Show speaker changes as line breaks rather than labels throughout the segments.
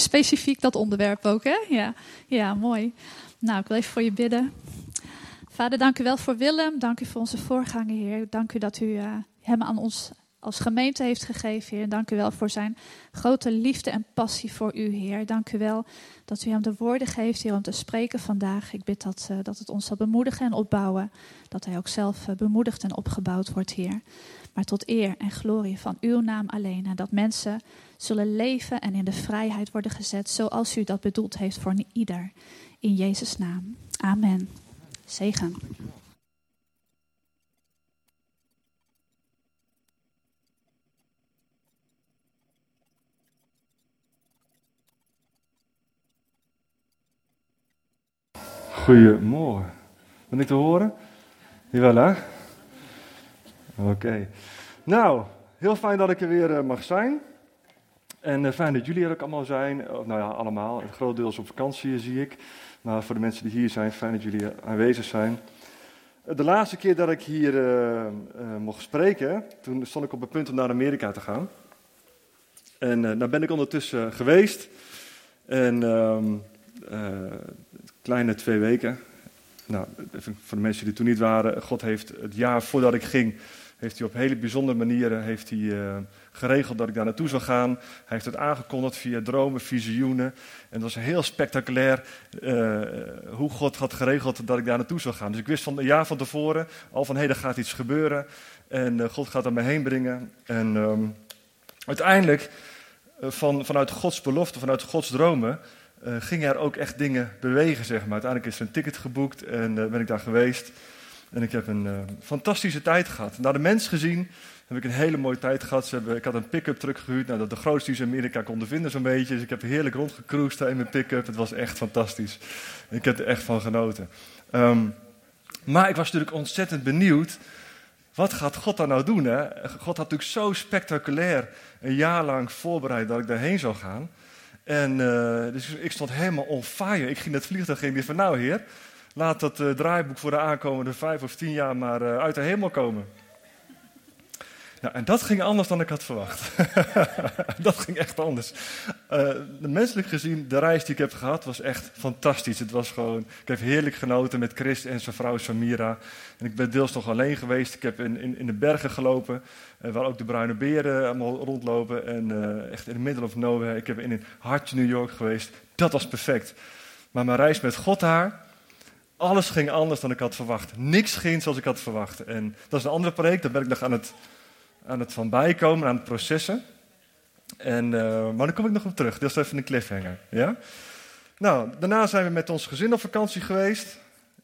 specifiek dat onderwerp ook, hè? Ja, ja mooi. Nou, ik wil even voor je bidden. Vader, dank u wel voor Willem. Dank u voor onze voorganger, Heer. Dank u dat u uh, hem aan ons als gemeente heeft gegeven, Heer. Dank u wel voor zijn grote liefde en passie voor u, Heer. Dank u wel dat u hem de woorden geeft, Heer, om te spreken vandaag. Ik bid dat, uh, dat het ons zal bemoedigen en opbouwen. Dat hij ook zelf uh, bemoedigd en opgebouwd wordt, Heer. Maar tot eer en glorie van uw naam alleen. En dat mensen zullen leven en in de vrijheid worden gezet, zoals u dat bedoeld heeft voor ieder. In Jezus' naam. Amen. Zegen.
Goedemorgen. Ben ik te horen? Jawel hè? Oké. Nou, heel fijn dat ik er weer uh, mag zijn. En uh, fijn dat jullie er ook allemaal zijn. Nou ja, allemaal. Het groot deels op vakantie zie ik. Maar voor de mensen die hier zijn, fijn dat jullie aanwezig zijn. De laatste keer dat ik hier mocht spreken, toen stond ik op het punt om naar Amerika te gaan. En daar ben ik ondertussen geweest. En um, kleine twee weken. Nou, voor de mensen die toen niet waren, God heeft het jaar voordat ik ging, heeft hij op hele bijzondere manieren heeft hij, uh, geregeld dat ik daar naartoe zou gaan. Hij heeft het aangekondigd via dromen, visioenen. En het was heel spectaculair uh, hoe God had geregeld dat ik daar naartoe zou gaan. Dus ik wist van een jaar van tevoren al van hé, hey, er gaat iets gebeuren. En uh, God gaat er me heen brengen. En um, uiteindelijk, van, vanuit Gods belofte, vanuit Gods dromen, gingen er ook echt dingen bewegen, zeg maar. Uiteindelijk is er een ticket geboekt en ben ik daar geweest. En ik heb een uh, fantastische tijd gehad. Naar de mens gezien heb ik een hele mooie tijd gehad. Ze hebben, ik had een pick-up truck gehuurd, nou, dat de grootste die ze in Amerika konden vinden zo'n beetje. Dus ik heb heerlijk rondgecruised in mijn pick-up. Het was echt fantastisch. Ik heb er echt van genoten. Um, maar ik was natuurlijk ontzettend benieuwd. Wat gaat God daar nou doen? Hè? God had natuurlijk zo spectaculair een jaar lang voorbereid dat ik daarheen zou gaan. En uh, dus ik stond helemaal on fire. Ik ging het vliegtuig ging weer van nou heer, laat dat uh, draaiboek voor de aankomende vijf of tien jaar maar uh, uit de hemel komen. Ja, en dat ging anders dan ik had verwacht. dat ging echt anders. Uh, menselijk gezien, de reis die ik heb gehad was echt fantastisch. Het was gewoon, ik heb heerlijk genoten met Chris en zijn vrouw Samira. En ik ben deels nog alleen geweest. Ik heb in, in, in de bergen gelopen, waar ook de bruine beren allemaal rondlopen. En echt in the middle of nowhere. Ik heb in een hartje New York geweest. Dat was perfect. Maar mijn reis met God daar, alles ging anders dan ik had verwacht. Niks ging zoals ik had verwacht. En dat is een andere project, daar ben ik nog aan het aan het van bijkomen, aan het processen. En, uh, maar dan kom ik nog op terug. Dit is even een cliffhanger. Ja? Nou, daarna zijn we met ons gezin op vakantie geweest.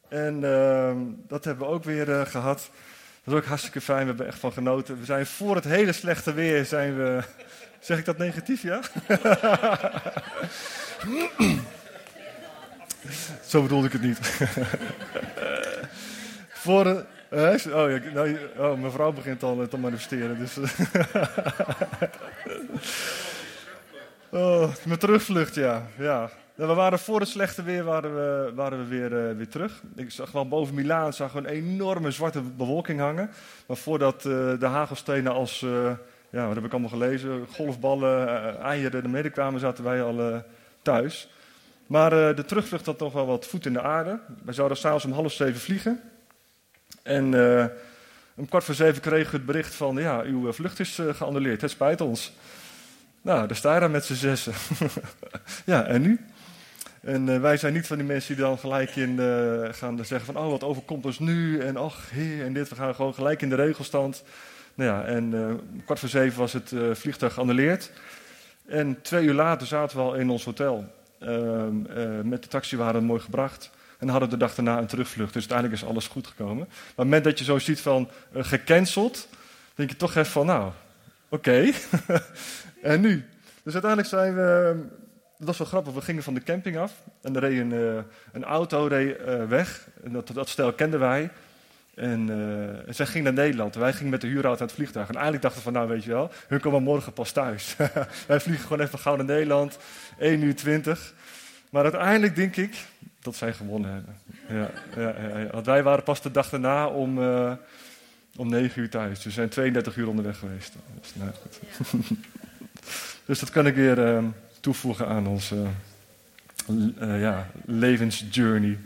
En uh, dat hebben we ook weer uh, gehad. Dat is ook hartstikke fijn. We hebben echt van genoten. We zijn voor het hele slechte weer zijn we... Zeg ik dat negatief, ja? Zo bedoelde ik het niet. voor, uh, oh, ja, nou, oh, mijn vrouw begint al te manifesteren. Dus. oh, mijn terugvlucht, ja. ja. We waren voor het slechte weer waren we, waren we weer, weer terug. Ik zag wel boven Milaan zag een enorme zwarte bewolking hangen. Maar voordat de hagelstenen als, ja, wat heb ik allemaal gelezen, golfballen, eieren er mede kwamen, zaten wij al thuis. Maar de terugvlucht had nog wel wat voet in de aarde. Wij zouden s'avonds om half zeven vliegen. En uh, om kwart voor zeven kregen we het bericht van, ja, uw vlucht is geannuleerd, het spijt ons. Nou, daar sta je dan met z'n zessen. ja, en nu? En wij zijn niet van die mensen die dan gelijk in gaan zeggen van, oh, wat overkomt ons nu? En ach, heer, en dit. We gaan gewoon gelijk in de regelstand. Nou ja, en om kwart voor zeven was het vliegtuig geannuleerd. En twee uur later zaten we al in ons hotel. Ehm, met de taxi waren mooi gebracht. En hadden de dag daarna een terugvlucht. Dus uiteindelijk is alles goed gekomen. Maar op het moment dat je zo ziet van uh, gecanceld, denk je toch even van, nou, oké. En nu? Dus uiteindelijk zijn we, dat was wel grappig, we gingen van de camping af. En er reed een, uh, een auto weg. En dat, dat stel kenden wij. En, uh, en zij ging naar Nederland. Wij gingen met de huurauto uit het vliegtuig. En eigenlijk dachten we van, nou weet je wel, hun komen morgen pas thuis. wij vliegen gewoon even gauw naar Nederland. 1 uur 20. Maar uiteindelijk denk ik, dat zij gewonnen hebben. Ja, ja, ja, Want wij waren pas de dag daarna om, uh, om 9 uur thuis. Dus we zijn 32 uur onderweg geweest. Dus, nou, dus dat kan ik weer uh, toevoegen aan onze uh, ja, levensjourney.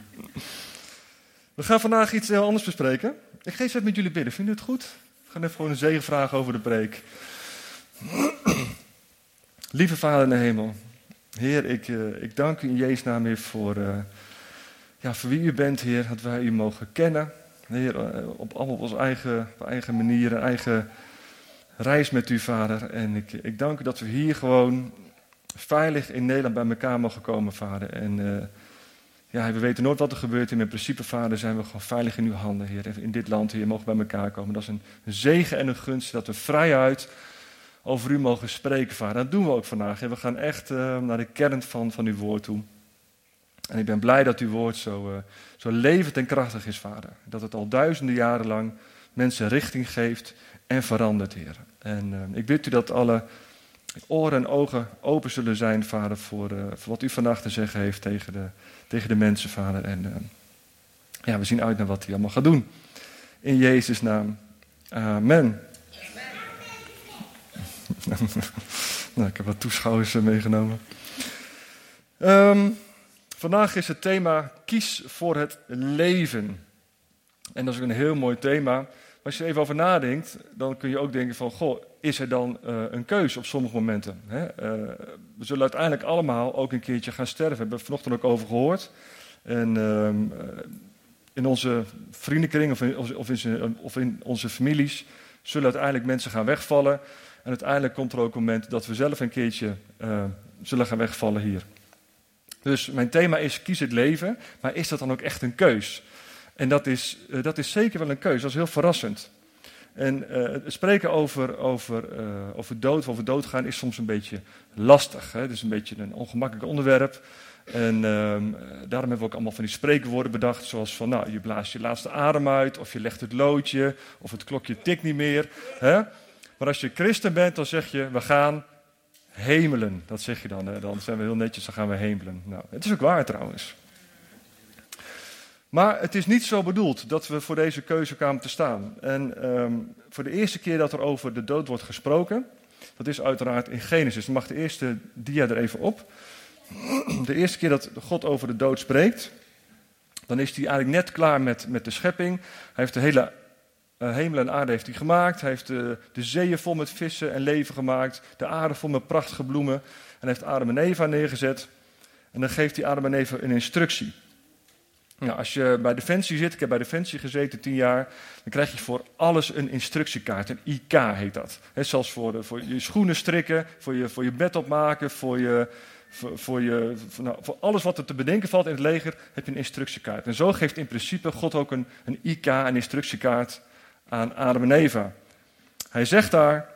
We gaan vandaag iets heel anders bespreken. Ik eens even met jullie bidden. Vinden jullie het goed? We gaan even gewoon een zegen vragen over de preek. Lieve Vader in de hemel. Heer, ik, uh, ik dank u in Jezus naam voor, uh, ja, voor wie u bent, Heer. Dat wij u mogen kennen. Heer, op allemaal op onze eigen, op eigen manier, eigen reis met u, Vader. En ik, ik dank u dat we hier gewoon veilig in Nederland bij elkaar mogen komen, Vader. En ja, we weten nooit wat er gebeurt. In principe, Vader, zijn we gewoon veilig in uw handen, Heer. In dit land, Heer, mogen bij elkaar komen. Dat is een zegen en een gunst dat we vrijuit over u mogen spreken, Vader. Dat doen we ook vandaag. We gaan echt uh, naar de kern van, van uw woord toe. En ik ben blij dat uw woord zo, uh, zo levend en krachtig is, Vader. Dat het al duizenden jaren lang mensen richting geeft en verandert, Heer. En ik bid u dat alle oren en ogen open zullen zijn, Vader, voor, voor wat u vandaag te zeggen heeft tegen de, tegen de mensen, Vader. En uh, ja, we zien uit naar wat hij allemaal gaat doen. In Jezus' naam. Amen. nou, ik heb wat toeschouwers eh, meegenomen. Um, vandaag is het thema kies voor het leven. En dat is ook een heel mooi thema. Als je er even over nadenkt, dan kun je ook denken van, goh, is er dan uh, een keus op sommige momenten? Hè? Uh, we zullen uiteindelijk allemaal ook een keertje gaan sterven. We hebben er vanochtend ook over gehoord. En uh, in onze vriendenkring of in, of, in, of in, onze families zullen uiteindelijk mensen gaan wegvallen. En uiteindelijk komt er ook een moment dat we zelf een keertje zullen gaan wegvallen hier. Dus mijn thema is kies het leven, maar is dat dan ook echt een keus? En dat is, dat is zeker wel een keus, dat is heel verrassend. En uh, spreken over, over, uh, over dood over doodgaan is soms een beetje lastig. Hè? Het is een beetje een ongemakkelijk onderwerp. En uh, daarom hebben we ook allemaal van die spreekwoorden bedacht. Zoals van, nou, je blaast je laatste adem uit. Of je legt het loodje. Of het klokje tikt niet meer. Hè? Maar als je christen bent, dan zeg je, we gaan hemelen. Dat zeg je dan. Hè? Dan zijn we heel netjes, dan gaan we hemelen. Nou, het is ook waar trouwens. Maar het is niet zo bedoeld dat we voor deze keuze kwamen te staan. En um, voor de eerste keer dat er over de dood wordt gesproken, dat is uiteraard in Genesis. Mag de eerste dia er even op. De eerste keer dat God over de dood spreekt, dan is hij eigenlijk net klaar met, met de schepping. Hij heeft de hele uh, hemel en aarde heeft hij gemaakt. Hij heeft de, de zeeën vol met vissen en leven gemaakt. De aarde vol met prachtige bloemen. En heeft Adam en Eva neergezet. En dan geeft hij Adam en Eva een instructie. Nou, als je bij Defensie zit, ik heb bij Defensie gezeten tien jaar, dan krijg je voor alles een instructiekaart. Een IK heet dat. He, zelfs voor, de, voor je schoenen strikken, voor je, voor je bed opmaken, voor, je, voor, je, nou, voor alles wat er te bedenken valt in het leger, heb je een instructiekaart. En zo geeft in principe God ook een, een IK, een instructiekaart aan Adam en Eva. Hij zegt daar,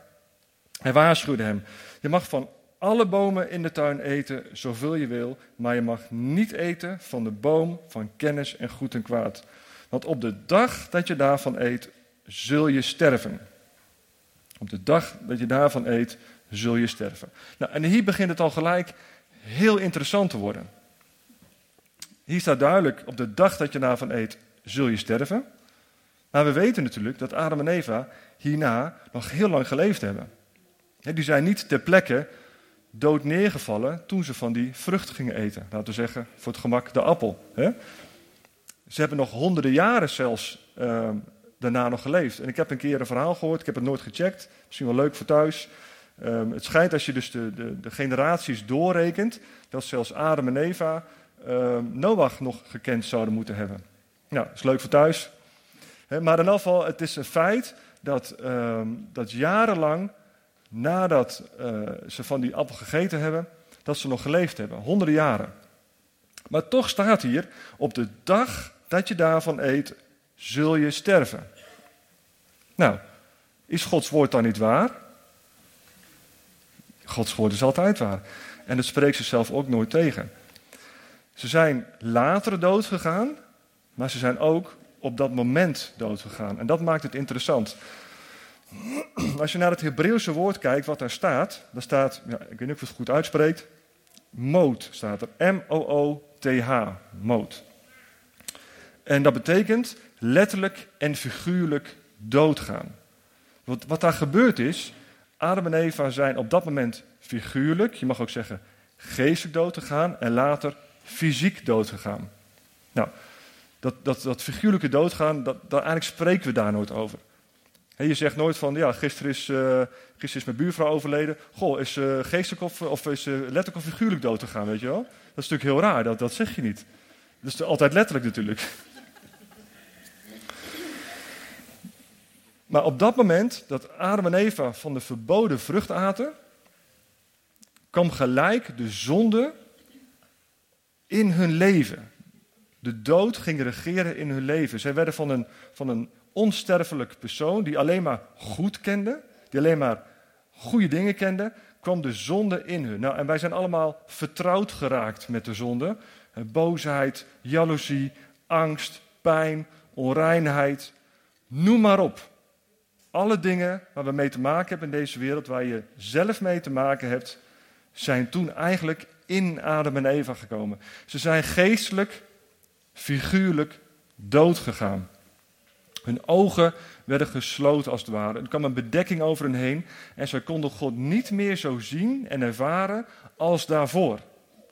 hij waarschuwde hem, je mag van alle bomen in de tuin eten zoveel je wil, maar je mag niet eten van de boom van kennis en goed en kwaad. Want op de dag dat je daarvan eet, zul je sterven. Op de dag dat je daarvan eet, zul je sterven. Nou, en hier begint het al gelijk heel interessant te worden. Hier staat duidelijk, op de dag dat je daarvan eet, zul je sterven. Maar we weten natuurlijk dat Adam en Eva hierna nog heel lang geleefd hebben. Die zijn niet ter plekke dood neergevallen toen ze van die vrucht gingen eten. Laten we zeggen, voor het gemak de appel. Hè? Ze hebben nog honderden jaren zelfs uh, daarna nog geleefd. En ik heb een keer een verhaal gehoord, ik heb het nooit gecheckt. Misschien wel leuk voor thuis. Um, het schijnt als je dus de, de, de, generaties doorrekent, dat zelfs Adam en Eva um, Noach nog gekend zouden moeten hebben. Nou, is leuk voor thuis. maar in geval, het is een feit dat, dat jarenlang nadat uh, ze van die appel gegeten hebben, dat ze nog geleefd hebben, honderden jaren. Maar toch staat hier, op de dag dat je daarvan eet, zul je sterven. Nou, is Gods woord dan niet waar? Gods woord is altijd waar. En het spreekt zichzelf ook nooit tegen. Ze zijn later dood gegaan, maar ze zijn ook op dat moment dood gegaan. En dat maakt het interessant. Als je naar het Hebreeuwse woord kijkt, wat daar staat, dan staat, ja, ik weet niet of het goed uitspreekt, moot staat er. M-O-O-T-H, moot. En dat betekent letterlijk en figuurlijk doodgaan. Wat, wat daar gebeurd is, Adam en Eva zijn op dat moment figuurlijk, je mag ook zeggen geestelijk dood te gaan en later fysiek dood te gaan. Nou, dat, dat, dat figuurlijke doodgaan, dat, dat, eigenlijk spreken we daar nooit over. Je zegt nooit van, ja, gisteren is, uh, gisteren is mijn buurvrouw overleden. Goh, is uh, geestelijk of, is uh, letterlijk of figuurlijk dood te gaan, weet je wel? Dat is natuurlijk heel raar, dat, dat zeg je niet. Dat is altijd letterlijk natuurlijk. Maar op dat moment dat Adam en Eva van de verboden vrucht aten, kwam gelijk de zonde in hun leven. De dood ging regeren in hun leven. Zij werden van een, van een onsterfelijk persoon die alleen maar goed kende, die alleen maar goede dingen kende, kwam de zonde in hun. Nou, en wij zijn allemaal vertrouwd geraakt met de zonde. Boosheid, jaloezie, angst, pijn, onreinheid. Noem maar op. Alle dingen waar we mee te maken hebben in deze wereld, waar je zelf mee te maken hebt, zijn toen eigenlijk in Adam en Eva gekomen. Ze zijn geestelijk, figuurlijk dood gegaan. Hun ogen werden gesloten als het ware. Er kwam een bedekking over hen heen en zij konden God niet meer zo zien en ervaren als daarvoor.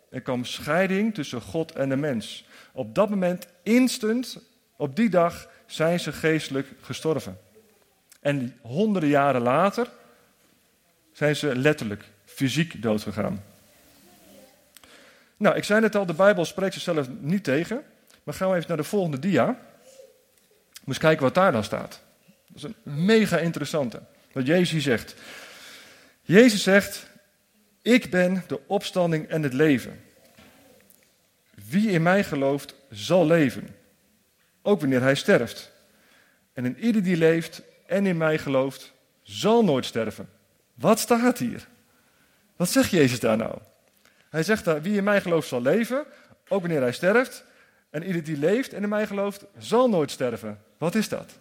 Er kwam scheiding tussen God en de mens. Op dat moment, instant, op die dag, zijn ze geestelijk gestorven. En honderden jaren later zijn ze letterlijk, fysiek doodgegaan. Nou, ik zei net al, de Bijbel spreekt zichzelf niet tegen. Maar gaan we even naar de volgende dia. Moet kijken wat daar dan staat. Dat is een mega interessante. Wat Jezus hier zegt. Jezus zegt, ik ben de opstanding en het leven. Wie in mij gelooft, zal leven. Ook wanneer hij sterft. En in ieder die leeft en in mij gelooft, zal nooit sterven. Wat staat hier? Wat zegt Jezus daar nou? Hij zegt daar, wie in mij gelooft zal leven, ook wanneer hij sterft. En ieder die leeft en in mij gelooft, zal nooit sterven. Wat is dat?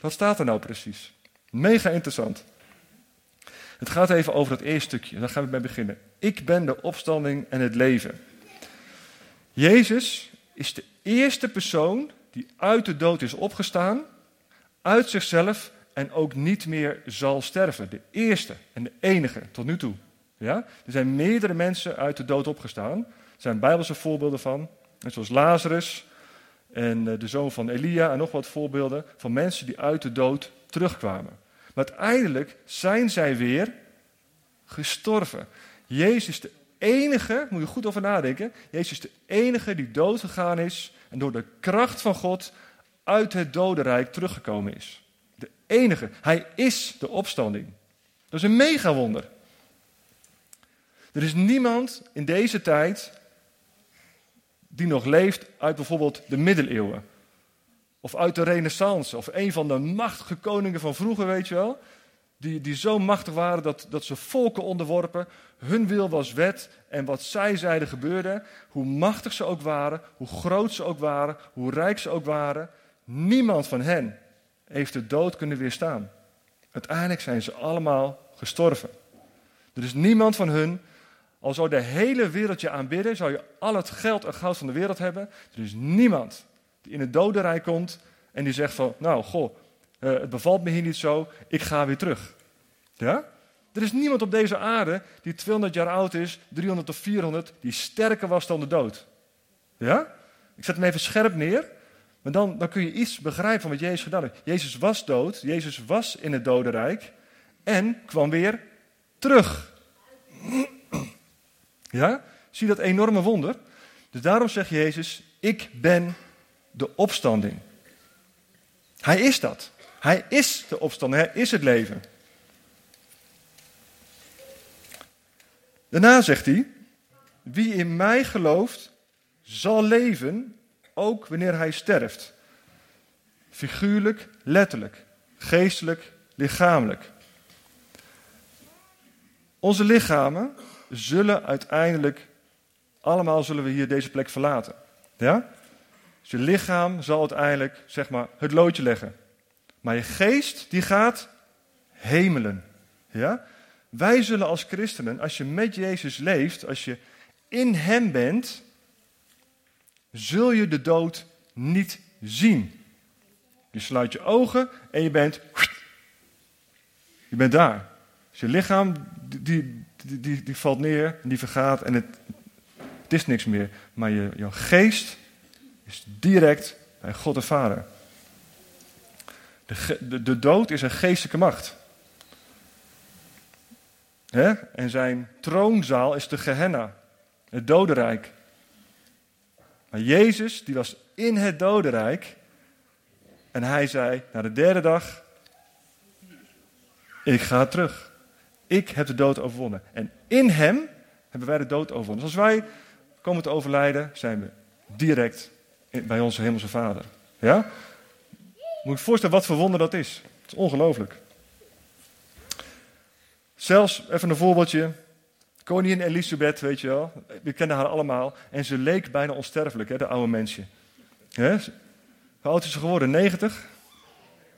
Wat staat er nou precies? Mega interessant. Het gaat even over het eerste stukje. Daar gaan we mee beginnen. Ik ben de opstanding en het leven. Jezus is de eerste persoon die uit de dood is opgestaan, uit zichzelf en ook niet meer zal sterven. De eerste en de enige tot nu toe. Ja? Er zijn meerdere mensen uit de dood opgestaan. Er zijn bijbelse voorbeelden van. Zoals Lazarus en eh, de zoon van Elia en nog wat voorbeelden van mensen die uit de dood terugkwamen. Maar uiteindelijk zijn zij weer gestorven. Jezus is de enige, moet je goed over nadenken, Jezus is de enige die dood gegaan is en door de kracht van God uit het dodenrijk teruggekomen is. De enige. Hij is de opstanding. Dat is een megawonder. Er is niemand in deze tijd die nog leeft uit bijvoorbeeld de middeleeuwen. Of uit de renaissance. Of een van de machtige koningen van vroeger, weet je wel. Die, die zo machtig waren dat, dat ze volken onderworpen. Hun wil was wet. En wat zij zeiden gebeurde. Hoe machtig ze ook waren. Hoe groot ze ook waren. Hoe rijk ze ook waren. Niemand van hen heeft de dood kunnen weerstaan. Uiteindelijk zijn ze allemaal gestorven. Er is niemand van hun al zou de hele wereld je aanbidden, zou je al het geld en goud van de wereld hebben. Er is niemand die in het dodenrijk komt en die zegt van, nou, goh, uh, het bevalt me hier niet zo, ik ga weer terug. Ja? Er is niemand op deze aarde die 200 jaar oud is, 300 of 400, die sterker was dan de dood. Ja? Ik zet hem even scherp neer, maar dan, dan kun je iets begrijpen van wat Jezus gedaan heeft. Jezus was dood, Jezus was in het dodenrijk en kwam weer terug. Ja? Zie dat enorme wonder? Dus daarom zegt Jezus, ik ben de opstanding. Hij is dat. Hij is de opstanding, hij is het leven. Daarna zegt hij, wie in mij gelooft, zal leven, ook wanneer hij sterft. Figuurlijk, letterlijk, geestelijk, lichamelijk. Onze lichamen zullen uiteindelijk, allemaal zullen we hier deze plek verlaten. Ja? Dus je lichaam zal uiteindelijk, zeg maar, het loodje leggen. Maar je geest, die gaat hemelen. Ja? Wij zullen als christenen, als je met Jezus leeft, als je in Hem bent, zul je de dood niet zien. Je sluit je ogen en je bent, je bent daar. Dus je lichaam, die, die, die, valt neer, die vergaat en het, het is niks meer. Maar je, jouw geest is direct bij God de Vader. De, de, de dood is een geestelijke macht. He? En zijn troonzaal is de Gehenna, het dodenrijk. Maar Jezus, die was in het dodenrijk. En hij zei, na de derde dag, ik ga terug. Ik heb de dood overwonnen. En in hem hebben wij de dood overwonnen. Dus als wij komen te overlijden, zijn we direct bij onze hemelse vader. Ja? Moet je voorstellen wat voor wonder dat is. Het is ongelooflijk. Zelfs, even een voorbeeldje. Koningin Elisabeth, weet je wel. We kennen haar allemaal. En ze leek bijna onsterfelijk, hè, de oude mensje. Hoe oud is ze geworden? 90?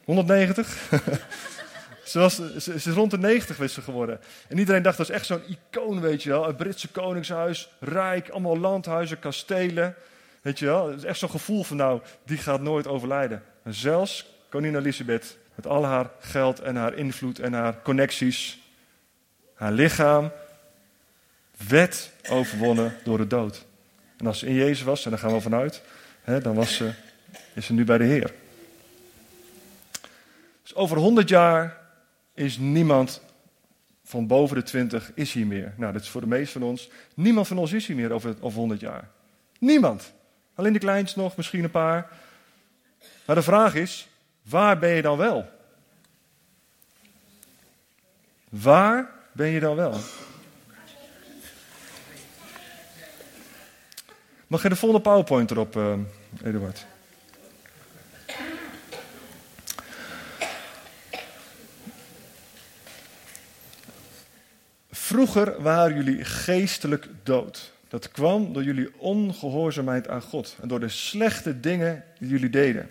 190? ze, was, ze, is rond de 90 was ze geworden. En iedereen dacht, dat is echt zo'n icoon, weet je wel. Het Britse koningshuis, rijk, allemaal landhuizen, kastelen. Weet je wel, het is echt zo'n gevoel van nou, die gaat nooit overlijden. En zelfs koningin Elisabeth, met al haar geld en haar invloed en haar connecties, haar lichaam, werd overwonnen door de dood. En als ze in Jezus was, en daar gaan we vanuit, hè, dan was ze, is ze nu bij de Heer. Dus over 100 jaar is niemand van boven de 20 is hier meer. Nou, dat is voor de meesten van ons. Niemand van ons is hier meer over, over 100 jaar. Niemand. Alleen de kleins nog, misschien een paar. Maar de vraag is, waar ben je dan wel? Waar ben je dan wel? Mag je de volgende PowerPoint erop, uh, Eduard? Vroeger waren jullie geestelijk dood. Dat kwam door jullie ongehoorzaamheid aan God en door de slechte dingen die jullie deden.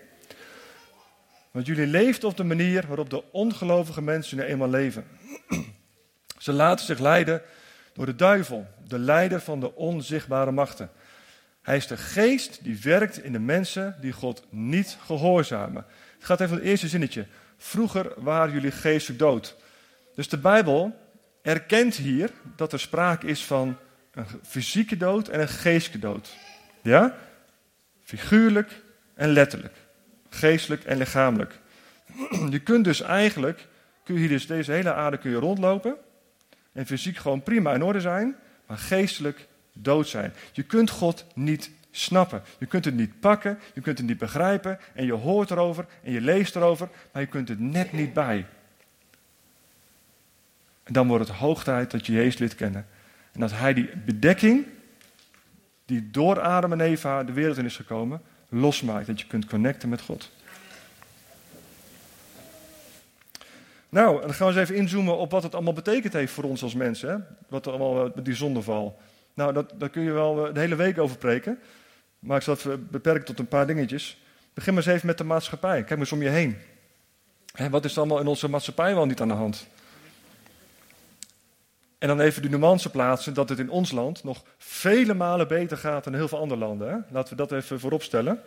Want jullie leefden op de manier waarop de ongelovige mensen nu eenmaal leven. Ze laten zich leiden door de duivel, de leider van de onzichtbare machten. Hij is de geest die werkt in de mensen die God niet gehoorzamen. Het gaat even het eerste zinnetje. Vroeger waren jullie geestelijk dood. Dus de Bijbel erkent hier dat er sprake is van een fysieke dood en een geestelijke dood. Ja? Figuurlijk en letterlijk. Geestelijk en lichamelijk. Je kunt dus eigenlijk, kun je hier dus deze hele aarde kun je rondlopen. En fysiek gewoon prima in orde zijn, maar geestelijk dood zijn. Je kunt God niet snappen. Je kunt het niet pakken, je kunt het niet begrijpen. En je hoort erover en je leest erover, maar je kunt het net niet bij. En dan wordt het hoog tijd dat je Jezus lid kennen. En dat hij die bedekking, die door Adam en Eva de wereld in is gekomen, losmaakt. Dat je kunt connecten met God. Nou, dan gaan we eens even inzoomen op wat het allemaal betekend heeft voor ons als mensen. Hè? Wat er allemaal met die zondeval. Nou, dat, daar kun je wel eh, de hele week over preken. Maar ik zal het beperken tot een paar dingetjes. Begin maar eens even met de maatschappij. Kijk maar eens om je heen. wat is er allemaal in onze maatschappij wel niet aan de hand? En dan even de nuance plaatsen dat het in ons land nog vele malen beter gaat dan heel veel andere landen. Hè? Laten we dat even voorop stellen.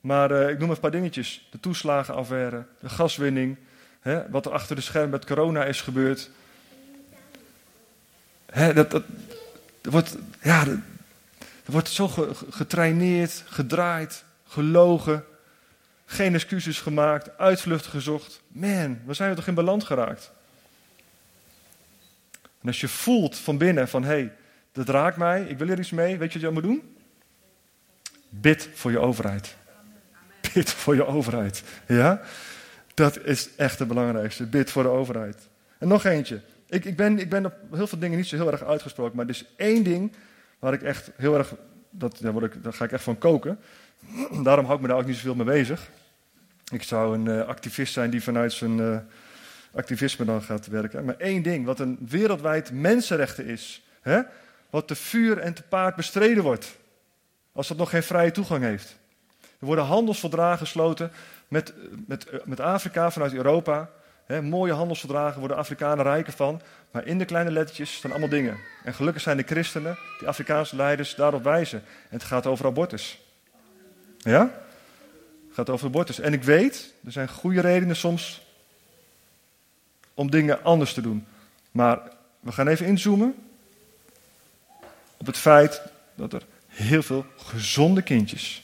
Maar uh, ik noem een paar dingetjes. De toeslagenaffaire, de gaswinning, hè, wat er achter de scherm met corona is gebeurd. Hè, dat, dat, dat, wordt, ja, dat, wordt zo getraineerd, gedraaid, gelogen. Geen excuses gemaakt, uitvlucht gezocht. Man, waar zijn we toch in beland geraakt? Als je voelt van binnen van hé, hey, dat raakt mij, ik wil er iets mee, weet je wat je moet doen? Bid voor je overheid. Bid voor je overheid. Ja? Dat is echt het belangrijkste. Bid voor de overheid. En nog eentje. Ik, ik, ben, ik ben op heel veel dingen niet zo heel erg uitgesproken, maar er is één ding waar ik echt heel erg, dat, daar, word ik, daar ga ik echt van koken. Daarom hou ik me daar ook niet zoveel mee bezig. Ik zou een uh, activist zijn die vanuit zijn uh, activisme dan gaat werken. Maar één ding, wat een wereldwijd mensenrechten is. Hè? Wat te vuur en te paard bestreden wordt. Als dat nog geen vrije toegang heeft. Er worden handelsverdragen gesloten met, met, met Afrika vanuit Europa. Hè, mooie handelsverdragen worden Afrikanen rijker van. Maar in de kleine lettertjes staan allemaal dingen. En gelukkig zijn de christenen, die Afrikaanse leiders, daarop wijzen. En het gaat over abortus. Ja? Het gaat over abortus. En ik weet, er zijn goede redenen soms om dingen anders te doen. Maar we gaan even inzoomen op het feit dat er heel veel gezonde kindjes,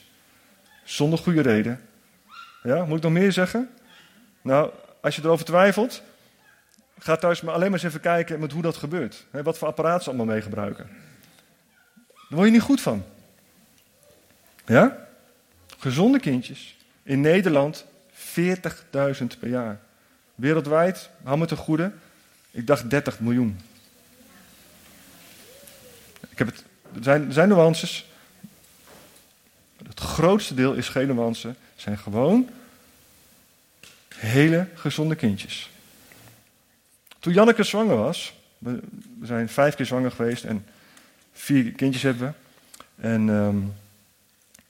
zonder goede reden. Ja, moet ik nog meer zeggen? Nou, als je erover twijfelt, ga thuis maar alleen maar eens even kijken met hoe dat gebeurt. Wat voor apparaat ze allemaal mee gebruiken. Daar word je niet goed van. Ja? Gezonde kindjes. In Nederland 40.000 per jaar. Wereldwijd, hou me goede, ik dacht 30 miljoen. Ik heb het, er, zijn, er zijn nuances. Het grootste deel is geen nuance. zijn gewoon hele gezonde kindjes. Toen Janneke zwanger was, we, zijn vijf keer zwanger geweest en vier kindjes hebben we. En ehm,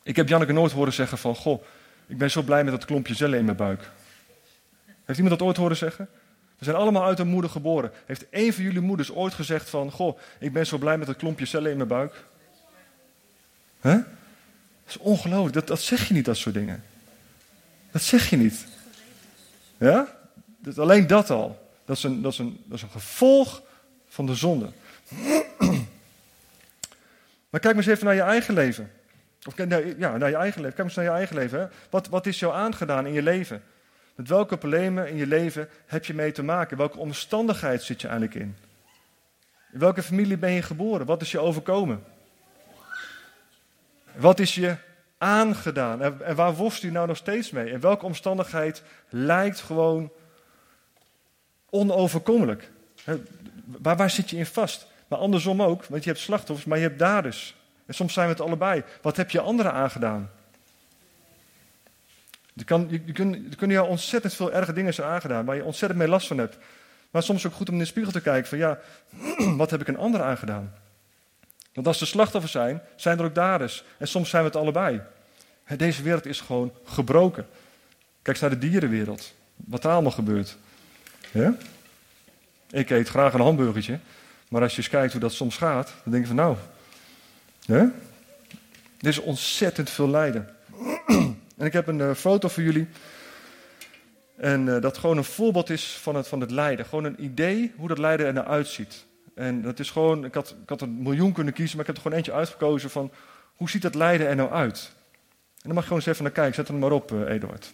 ik heb Janneke nooit horen zeggen van, goh, ik ben zo blij met dat klompje cellen in mijn buik. Heeft iemand dat ooit horen zeggen? We zijn allemaal uit een moeder geboren. Heeft een van jullie moeders ooit gezegd van, goh, ik ben zo blij met dat klompje cellen in mijn buik? Hè? Dat is ongelooflijk. Dat, dat zeg je niet, dat soort dingen. Dat zeg je niet. Ja? Dat, alleen dat al. Dat is, een, dat, is een, dat is een gevolg van de zonde. Maar kijk maar eens even naar je eigen leven. Of ja, naar je eigen leven. Kijk eens naar je eigen leven. Wat, wat is jou aangedaan in je leven? Met welke problemen in je leven heb je mee te maken? Welke omstandigheid zit je eigenlijk in? In welke familie ben je geboren? Wat is je overkomen? Wat is je aangedaan? En waar worstel je nou nog steeds mee? En welke omstandigheid lijkt gewoon onoverkomelijk? Waar, waar zit je in vast? Maar andersom ook, want je hebt slachtoffers, maar je hebt daders. En soms zijn we het allebei. Wat heb je anderen aangedaan? Je, kan, je, je, kun, je kunnen jou ontzettend veel erge dingen zijn aangedaan, waar je ontzettend mee last van hebt. Maar soms ook goed om in de spiegel te kijken van ja, wat heb ik een ander aangedaan? Want als er slachtoffers zijn, zijn er ook daders. En soms zijn we het allebei. Deze wereld is gewoon gebroken. Kijk eens naar de dierenwereld. Wat daar allemaal gebeurt. Ja? Ik eet graag een hamburgertje. Maar als je eens kijkt hoe dat soms gaat, dan denk je van nou. Ja? Er is ontzettend veel lijden. En ik heb een uh, foto voor jullie. En uh, dat gewoon een voorbeeld is van het, van het lijden. Gewoon een idee hoe dat lijden er nou uitziet. En dat is gewoon, ik had, ik had een miljoen kunnen kiezen, maar ik heb er gewoon eentje uitgekozen van hoe ziet dat lijden er nou uit? En dan mag je gewoon eens even naar kijken. Zet hem maar op, uh, Eduard.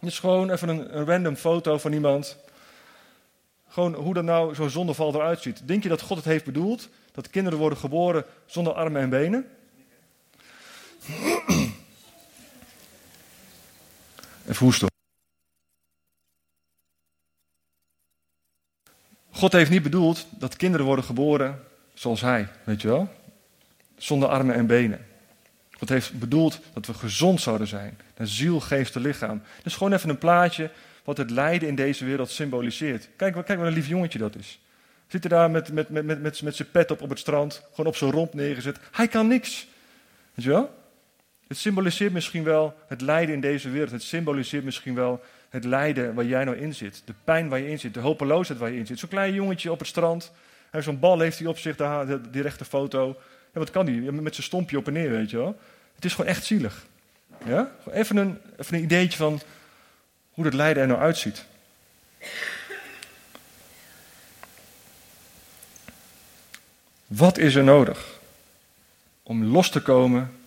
Het is gewoon even een, een, random foto van iemand. Gewoon hoe dat nou zo'n zondeval eruit ziet. Denk je dat God het heeft bedoeld? Dat kinderen worden geboren zonder armen en benen? Even hoesten. God heeft niet bedoeld dat kinderen worden geboren zoals hij, weet je wel? Zonder armen en benen. God heeft bedoeld dat we gezond zouden zijn. Naar ziel, geest en lichaam. Dus gewoon even een plaatje wat het lijden in deze wereld symboliseert. Kijk, kijk wat een lief jongetje dat is. Zit er daar met, met, met, met, met, met zijn pet op op het strand, gewoon op zijn romp neergezet. Hij kan niks. Weet je wel? Het symboliseert misschien wel het lijden in deze wereld. Het symboliseert misschien wel het lijden waar jij nou in zit. De pijn waar je in zit. De hopeloosheid waar je in zit. Zo'n klein jongetje op het strand. Zo'n bal heeft hij op zich, die rechte foto. Ja, wat kan hij? Met zijn stompje op en neer, weet je wel. Het is gewoon echt zielig. Ja? Even, een, even een ideetje van hoe dat lijden er nou uitziet. Wat is er nodig om los te komen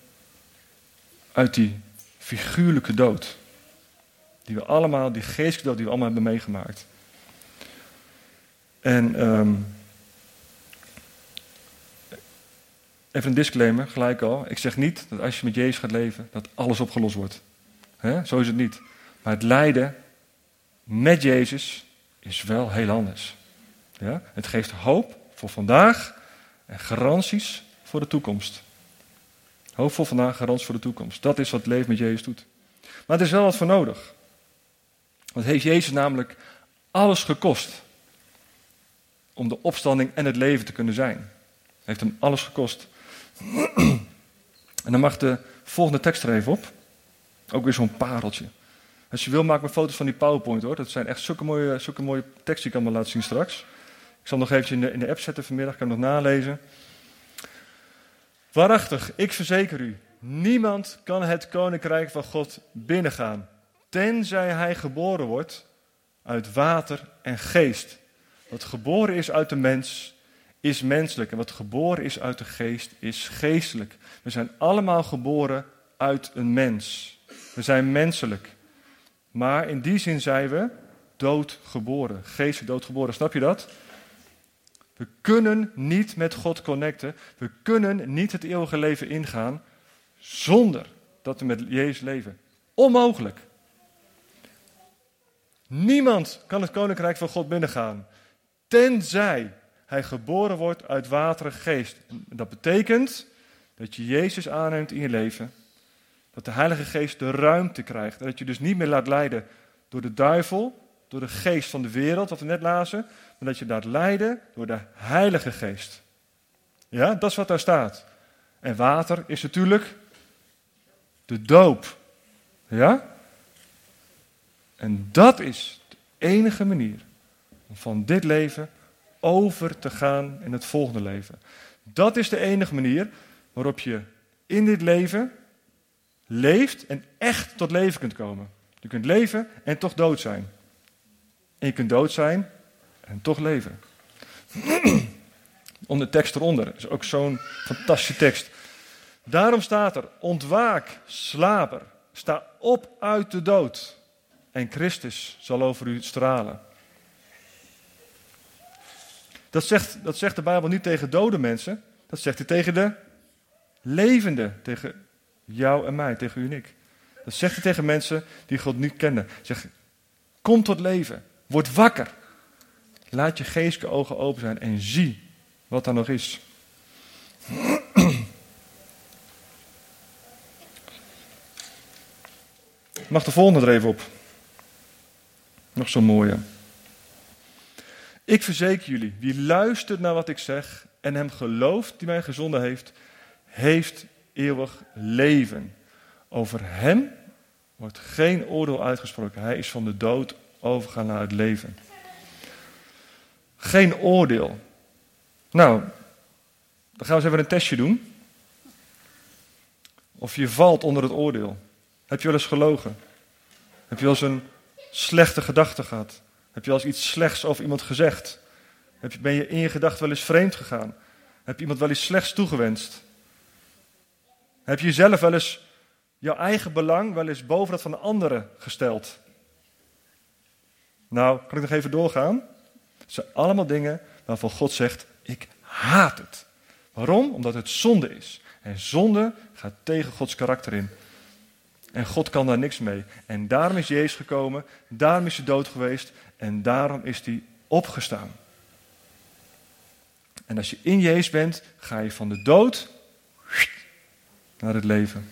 uit die figuurlijke dood. Die we allemaal, die geestelijke dood die we allemaal hebben meegemaakt. En um, even een disclaimer, gelijk al. Ik zeg niet dat als je met Jezus gaat leven, dat alles opgelost wordt. Zo is het niet. Maar het lijden met Jezus is wel heel anders. Ja? Het geeft hoop voor vandaag en garanties voor de toekomst. Hoopvol vandaag, garant voor de toekomst. Dat is wat het leven met Jezus doet. Maar er is wel wat voor nodig. Want heeft Jezus namelijk alles gekost om de opstanding en het leven te kunnen zijn. Heeft hem alles gekost. En dan mag de volgende tekst er even op. Ook weer zo'n pareltje. Als je wil, maak me foto's van die PowerPoint hoor. Dat zijn echt zulke mooie, zulke mooie teksten die ik allemaal laten zien straks. Ik zal nog eventjes in de, in de app zetten vanmiddag, kan nog nalezen. Waarachtig, ik verzeker u, niemand kan het koninkrijk van God binnengaan, tenzij hij geboren wordt uit water en geest. wat geboren is uit de mens, is menselijk. En wat geboren is uit de geest, is geestelijk. We zijn allemaal geboren uit een mens. We zijn menselijk. Maar in die zin zijn we doodgeboren. Geestelijk doodgeboren. Snap je dat? We kunnen niet met God connecten. We kunnen niet het eeuwige leven ingaan zonder dat we met Jezus leven. Onmogelijk. Niemand kan het koninkrijk van God binnengaan, tenzij hij geboren wordt uit water en geest. Dat betekent dat je Jezus aanneemt in je leven, dat de Heilige Geest de ruimte krijgt en dat je dus niet meer laat leiden door de duivel, door de geest van de wereld, wat we net lazen, maar dat je laat leiden door de Heilige Geest. Ja, dat is wat daar staat. En water is natuurlijk de doop. Ja? En dat is de enige manier om van dit leven over te gaan in het volgende leven. Dat is de enige manier waarop je in dit leven leeft en echt tot leven kunt komen. Je kunt leven en toch dood zijn. En je kunt dood zijn en toch leven. Onder de tekst eronder is ook zo'n fantastische tekst. Daarom staat er: ontwaak, slaper, sta op uit de dood en Christus zal over u stralen. Dat zegt, dat zegt de Bijbel niet tegen dode mensen, dat zegt hij tegen de levende, tegen jou en mij, tegen u en ik. Dat zegt hij tegen mensen die God niet kennen. Zeg, kom tot leven, word wakker. Laat je geestelijke ogen open zijn en zie wat er nog is. Mag de volgende er even op. Nog zo'n mooie. Ik verzeker jullie, wie luistert naar wat ik zeg en hem gelooft die mij gezonden heeft, heeft eeuwig leven. Over hem wordt geen oordeel uitgesproken. Hij is van de dood overgegaan naar het leven. Geen oordeel. Nou, dan gaan we eens even een testje doen. Of je valt onder het oordeel. Heb je wel eens gelogen? Heb je wel eens een slechte gedachten gehad? Heb je al eens iets slechts over iemand gezegd? Ben je in je gedachten wel eens vreemd gegaan? Heb je iemand wel eens slechts toegewenst? Heb je jezelf wel eens jouw eigen belang wel eens boven dat van de anderen gesteld? Nou, kan ik nog even doorgaan? Het zijn allemaal dingen waarvan God zegt: Ik haat het. Waarom? Omdat het zonde is. En zonde gaat tegen Gods karakter in. En God kan daar niks mee. En daarom is Jezus gekomen, daarom is hij dood geweest en daarom is hij opgestaan. En als je in Jezus bent, ga je van de dood naar het leven.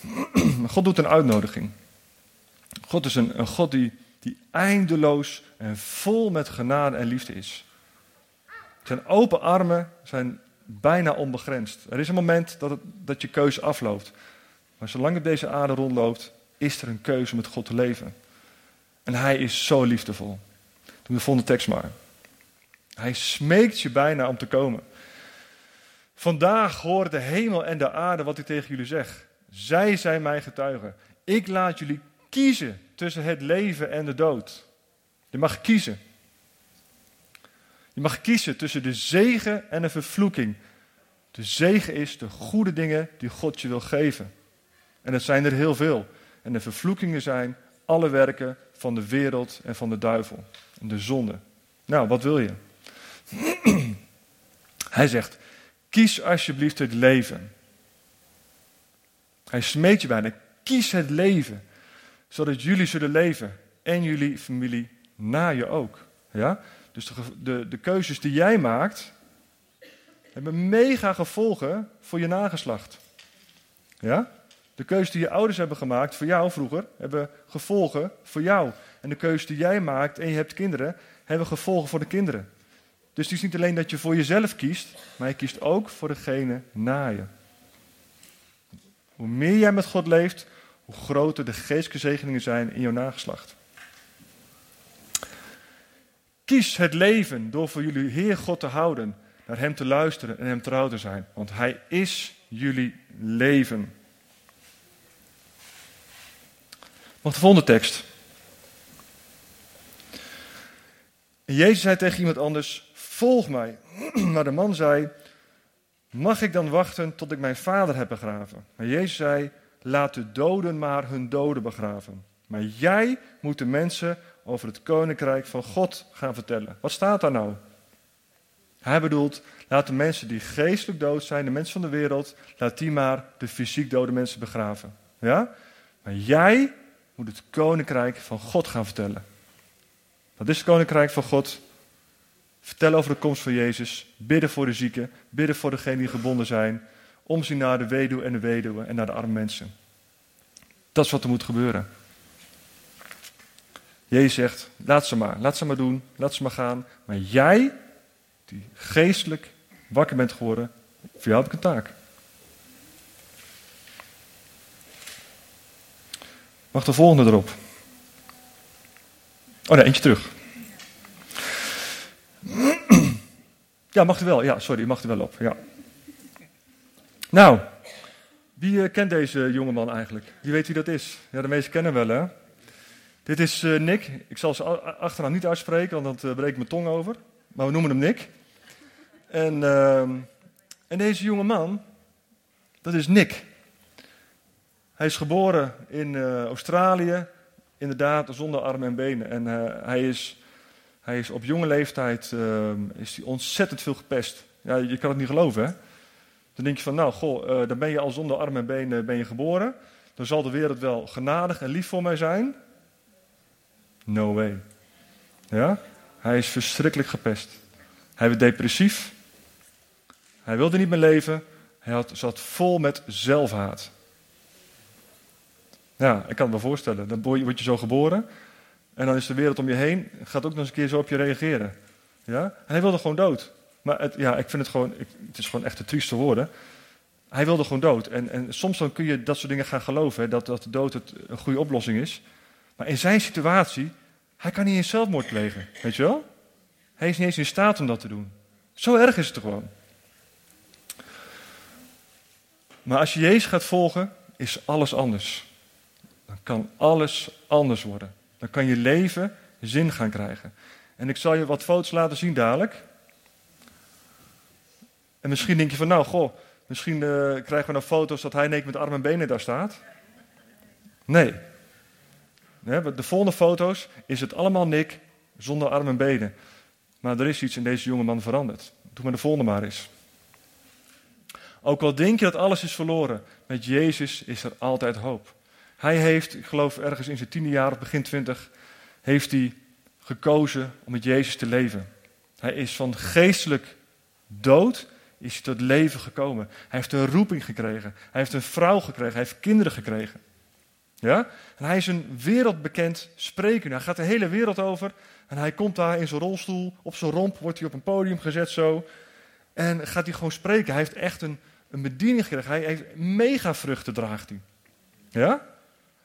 God doet een uitnodiging. God is een, een God die, die eindeloos en vol met genade en liefde is. Zijn open armen zijn bijna onbegrensd. Er is een moment dat, dat je keuze afloopt. Maar zolang op deze aarde rondloopt, is er een keuze om met God te leven. En hij is zo liefdevol. Doe de volgende tekst maar. Hij smeekt je bijna om te komen. Vandaag horen de hemel en de aarde wat ik tegen jullie zeg. Zij zijn mijn getuigen. Ik laat jullie kiezen tussen het leven en de dood. Je mag kiezen. Je mag kiezen tussen de zegen en de vervloeking. De zegen is de goede dingen die God je wil geven. En dat zijn er heel veel. En de vervloekingen zijn alle werken van de wereld en van de duivel. En de zonde. Nou, wat wil je? Hij zegt, kies alsjeblieft het leven. Hij smeet je bijna, kies het leven. Zodat jullie zullen leven. En jullie familie na je ook. Ja? Dus de, de, de keuzes die jij maakt, hebben mega gevolgen voor je nageslacht. Ja? De keuzes die je ouders hebben gemaakt voor jou vroeger, hebben gevolgen voor jou. En de keuzes die jij maakt en je hebt kinderen, hebben gevolgen voor de kinderen. Dus het is niet alleen dat je voor jezelf kiest, maar je kiest ook voor degene na je. Hoe meer jij met God leeft, hoe groter de geestelijke zegeningen zijn in jouw nageslacht. Kies het leven door voor jullie Heer God te houden, naar Hem te luisteren en Hem trouw te zijn. Want Hij is jullie leven. Mag de volgende tekst. Jezus zei tegen iemand anders, volg mij. Maar de man zei, mag ik dan wachten tot ik mijn vader heb begraven? Maar Jezus zei, laat de doden maar hun doden begraven. Maar jij moet de mensen over het koninkrijk van God gaan vertellen. Wat staat daar nou? Hij bedoelt, laat de mensen die geestelijk dood zijn, de mensen van de wereld, laat die maar de fysiek dode mensen begraven. Ja? Maar jij moet het koninkrijk van God gaan vertellen. Wat is het koninkrijk van God? Vertellen over de komst van Jezus, bidden voor de zieken, bidden voor degenen die gebonden zijn, omzien naar de weduwe en de weduwe en naar de arme mensen. Dat is wat er moet gebeuren. Jezus zegt, laat ze maar, laat ze maar doen, laat ze maar gaan. Maar jij, die geestelijk wakker bent geworden, voor jou heb ik een taak. Mag de volgende erop? Oh nee, eentje terug. Ja, mag er wel. Ja, sorry, mag er wel op. Ja. Nou, wie uh, kent deze jongeman eigenlijk? Wie weet wie dat is? Ja, de meesten kennen wel, hè? Dit is uh, Nick. Ik zal zijn achternaam niet uitspreken, want dan uh, breekt mijn tong over. Maar we noemen hem Nick. En, ehm, en deze jonge man, dat is Nick. Hij is geboren in Australië, inderdaad zonder armen en benen. En hij is hij is op jonge leeftijd uh, is hij ontzettend veel gepest. Ja, je kan het niet geloven, hè? Dan denk je van, nou, goh, uh, dan ben je al zonder armen en benen ben geboren. Dan zal de wereld wel genadig en lief voor mij zijn. No way. Ja? Hij is verschrikkelijk gepest. Hij werd depressief. Hij wilde niet meer leven. Hij had, zat vol met zelfhaat. Ja, ik kan me voorstellen. Dan word je zo geboren. En dan is de wereld om je heen, gaat ook nog eens een keer zo op je reageren. Ja? Hij wilde gewoon dood. Maar ja, ik vind het gewoon, het is gewoon echt de trieste woorden. Hij wilde gewoon dood. En, en soms dan kun je dat soort dingen gaan geloven, dat, dat de dood het, een goede oplossing is. Maar in zijn situatie, hij kan niet eens zelfmoord plegen. Weet je wel? Hij is niet eens in staat om dat te doen. Zo erg is het gewoon. Maar als je Jezus gaat volgen, is alles anders. Dan kan alles anders worden. Dan kan je leven zin gaan krijgen. En ik zal je wat foto's laten zien dadelijk. En misschien denk je van, nou, goh, misschien uh, krijgen we nou foto's dat hij met armen en benen daar staat. Nee. De volgende foto's is het allemaal Nick zonder armen en benen. Maar er is iets in deze jonge man veranderd. Doe maar de volgende maar eens. Ook al denk je dat alles is verloren, met Jezus is er altijd hoop. Hij heeft, ik geloof ergens in zijn tiende jaar of begin twintig, heeft hij gekozen om met Jezus te leven. Hij is van geestelijk dood, is hij tot leven gekomen. Hij heeft een roeping gekregen. Hij heeft een vrouw gekregen. Hij heeft kinderen gekregen. Ja? En hij is een wereldbekend spreker. Hij gaat de hele wereld over. En hij komt daar in zijn rolstoel, op zijn romp, wordt hij op een podium gezet zo. En gaat hij gewoon spreken. Hij heeft echt een, een bediening gekregen. Hij heeft mega vruchten draagt hij. Ja?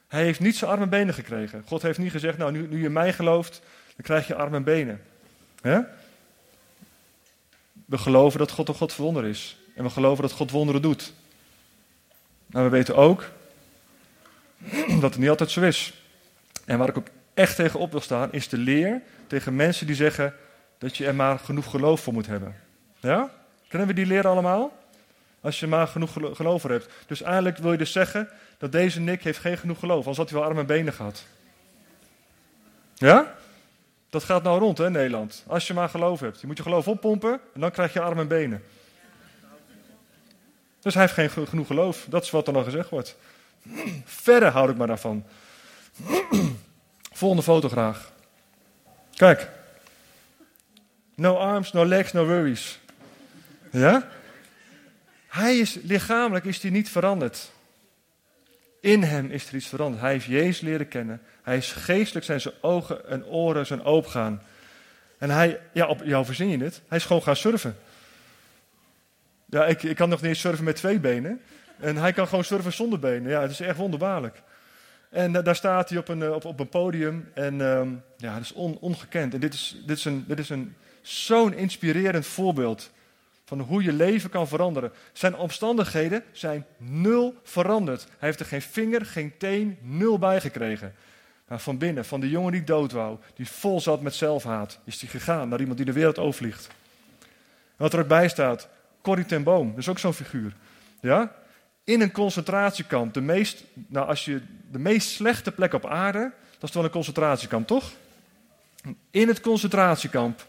Hij heeft niet zijn arme benen gekregen. God heeft niet gezegd, nou nu, je mij gelooft, dan krijg je arme benen. We geloven dat God een God verwonder is. En we geloven dat God wonderen doet. Maar we weten ook dat het niet altijd zo is. En waar ik ook echt tegen op wil staan, is de leer tegen mensen die zeggen dat je er maar genoeg geloof voor moet hebben. Ja? Kennen we die leer allemaal? Als je maar genoeg geloof voor hebt. Dus eigenlijk wil je dus zeggen dat deze Nick heeft geen genoeg geloof. Anders had hij wel arme benen gehad. Ja? Dat gaat nou rond hè, Nederland. Als je maar geloof hebt. Je moet je geloof oppompen en dan krijg je arme en benen. Dus hij heeft geen genoeg geloof. Dat is wat er dan gezegd wordt. Verder houd ik maar daarvan. Volgende foto graag. Kijk. No arms, no legs, no worries. Ja? Hij is lichamelijk is hij niet veranderd. In hem is er iets veranderd. Hij heeft Jezus leren kennen. Hij is geestelijk zijn zijn ogen en oren zijn opengaan. En hij, ja, op jou verzin je het. Hij is gewoon gaan surfen. Ja, ik, ik kan nog niet surfen met twee benen. En hij kan gewoon surfen zonder benen. Ja, het is echt wonderbaarlijk. En daar staat hij op een, eh, op, op een podium. En uh, ja, dat is on, ongekend. En dit is, dit is, een, dit is een, zo'n inspirerend voorbeeld van hoe je leven kan veranderen. Zijn omstandigheden zijn nul veranderd. Hij heeft er geen vinger, geen teen, nul bij gekregen. Maar van binnen, van de jongen die dood wou, die vol zat met zelfhaat, is hij gegaan naar iemand die de wereld overvliegt. wat er ook bij staat, Corrie ten Boom, dat is ook zo'n figuur. Ja? In een concentratiekamp, de meest, nou als je, de meest slechte plek op aarde, dat is wel een concentratiekamp, toch? In het concentratiekamp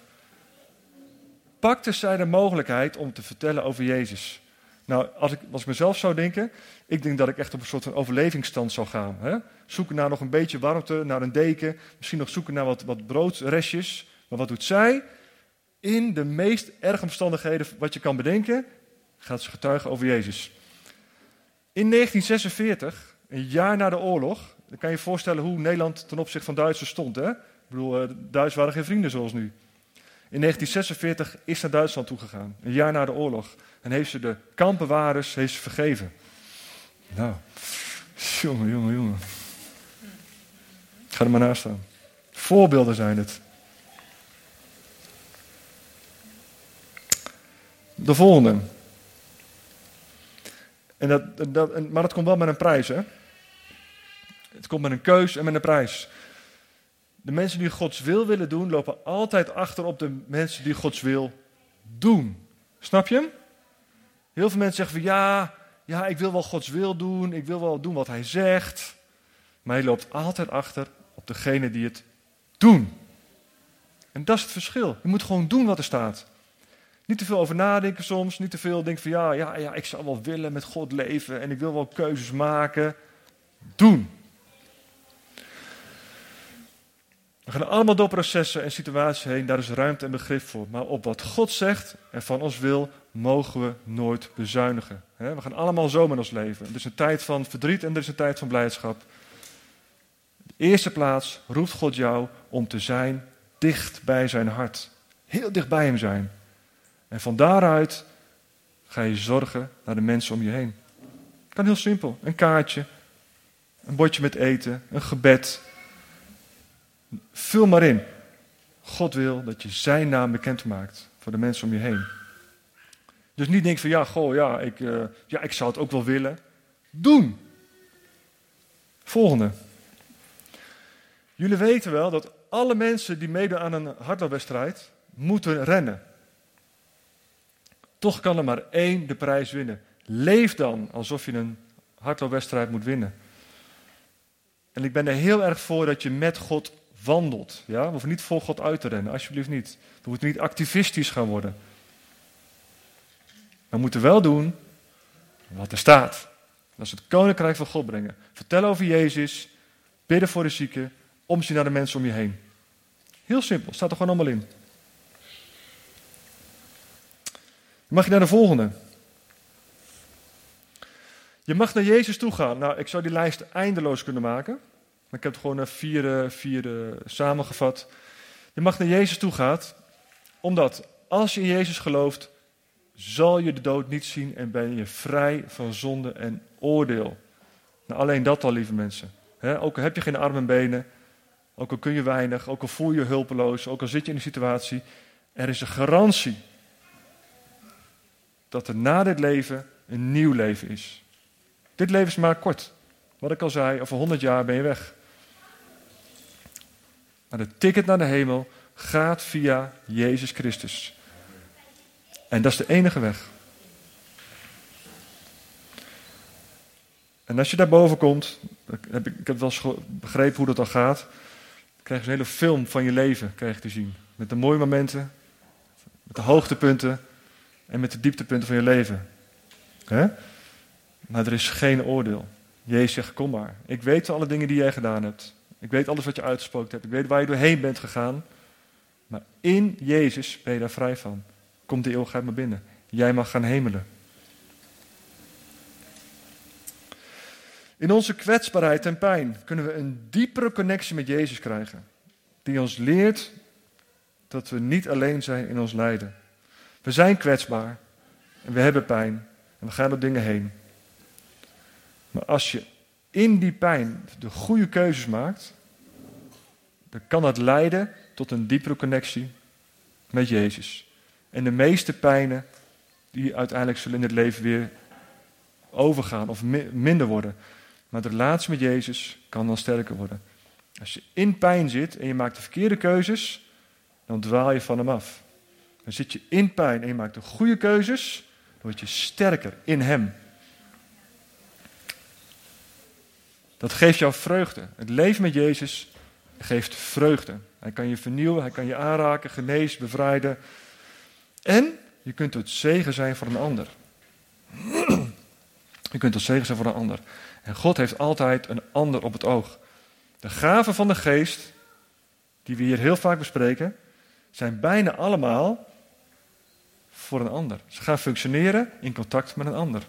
pakte zij de mogelijkheid om te vertellen over Jezus. Nou, als ik, als ik mezelf zou denken, ik denk dat ik echt op een soort van overlevingsstand zou gaan. Hè? Zoeken naar nog een beetje warmte, naar een deken, misschien nog zoeken naar wat, wat broodrestjes. Maar wat doet zij? In de meest erge omstandigheden wat je kan bedenken, gaat ze getuigen over Jezus. In 1946, een jaar na de oorlog, dan kan je je voorstellen hoe Nederland ten opzichte van Duitsers stond. Hè? Ik bedoel, uh, Duitsers waren geen vrienden zoals nu. In 1946 is naar Duitsland toegegaan, een jaar na de oorlog. En heeft ze de kampbewaarders heeft ze vergeven. Nou, jongen, jongen, jongen. Ga er maar naast staan. Voorbeelden zijn het. De volgende. En dat, dat, maar dat komt wel met een prijs, hè? Het komt met een keus en met een prijs. De mensen die Gods wil willen doen, lopen altijd achter op de mensen die Gods wil doen. Snap je? Heel veel mensen zeggen van ja, ja, ik wil wel Gods wil doen, ik wil wel doen wat Hij zegt. Maar hij loopt altijd achter op degene die het doen. En dat is het verschil. Je moet gewoon doen wat er staat. Niet te veel over nadenken soms, niet te veel denken van ja, ja, ja, ik zou wel willen met God leven en ik wil wel keuzes maken. Doen. We gaan allemaal door processen en situaties heen, daar is ruimte en begrip voor. Maar op wat God zegt en van ons wil, mogen we nooit bezuinigen. We gaan allemaal zo met ons leven. Er is een tijd van verdriet en er is een tijd van blijdschap. De eerste plaats roept God jou om te zijn dicht bij zijn hart. Heel dicht bij hem zijn. En van daaruit ga je zorgen naar de mensen om je heen. Kan heel simpel. Een kaartje, een bordje met eten, een gebed. Vul maar in. God wil dat je zijn naam bekend maakt voor de mensen om je heen. Dus niet denk van ja, goh, ja ik, uh, ja, ik zou het ook wel willen. Doen. Volgende. Jullie weten wel dat alle mensen die meedoen aan een hardloopwedstrijd moeten rennen. Toch kan er maar één de prijs winnen. Leef dan alsof je een hardloopwedstrijd moet winnen. En ik ben er heel erg voor dat je met God wandelt. Ja? We hoeven niet voor God uit te rennen, alsjeblieft niet. We moeten niet activistisch gaan worden. We moeten wel doen wat er staat. Dat is het koninkrijk van God brengen. Vertel over Jezus, bidden voor de zieken, omzien naar de mensen om je heen. Heel simpel, staat er gewoon allemaal in. Mag je naar de volgende? Je mag naar Jezus toe gaan. Nou, ik zou die lijst eindeloos kunnen maken. Maar ik heb het gewoon naar vier, vier samengevat. Je mag naar Jezus toe gaan, omdat als je in Jezus gelooft, zal je de dood niet zien en ben je vrij van zonde en oordeel. Nou, alleen dat al, lieve mensen. ook al heb je geen armen en benen, ook al kun je weinig, ook al voel je je hulpeloos, ook al zit je in een situatie, er is een garantie dat er na dit leven een nieuw leven is. Dit leven is maar kort. Wat ik al zei, over 100 jaar ben je weg. Maar de ticket naar de hemel gaat via Jezus Christus. En dat is de enige weg. En als je daarboven komt, heb ik, ik heb wel eens begrepen hoe dat dan gaat, krijg je een hele film van je leven krijg je te zien. Met de mooie momenten, met de hoogtepunten en met de dieptepunten van je leven. Maar er is geen oordeel. Jezus zegt, kom maar. Ik weet alle dingen die jij gedaan hebt. Ik weet alles wat je uitgesproken hebt. Ik weet waar je doorheen bent gegaan. Maar in Jezus ben je daar vrij van komt de eeuwigheid maar binnen. Jij mag gaan hemelen. In onze kwetsbaarheid en pijn kunnen we een diepere connectie met Jezus krijgen. Die ons leert dat we niet alleen zijn in ons lijden. We zijn kwetsbaar en we hebben pijn en we gaan door dingen heen. Maar als je in die pijn de goede keuzes maakt, dan kan dat leiden tot een diepere connectie met Jezus. En de meeste pijnen, die uiteindelijk zullen in het leven weer overgaan of minder worden. Maar de relatie met Jezus kan dan sterker worden. Als je in pijn zit en je maakt de verkeerde keuzes, dan dwaal je van hem af. Dan zit je in pijn en je maakt de goede keuzes, dan word je sterker in hem. Dat geeft jou vreugde. Het leven met Jezus geeft vreugde. Hij kan je vernieuwen, hij kan je aanraken, genezen, bevrijden. En je kunt het zegen zijn voor een ander. Je kunt het zegen zijn voor een ander. En God heeft altijd een ander op het oog. De gaven van de geest, die we hier heel vaak bespreken, zijn bijna allemaal voor een ander. Ze gaan functioneren in contact met een ander.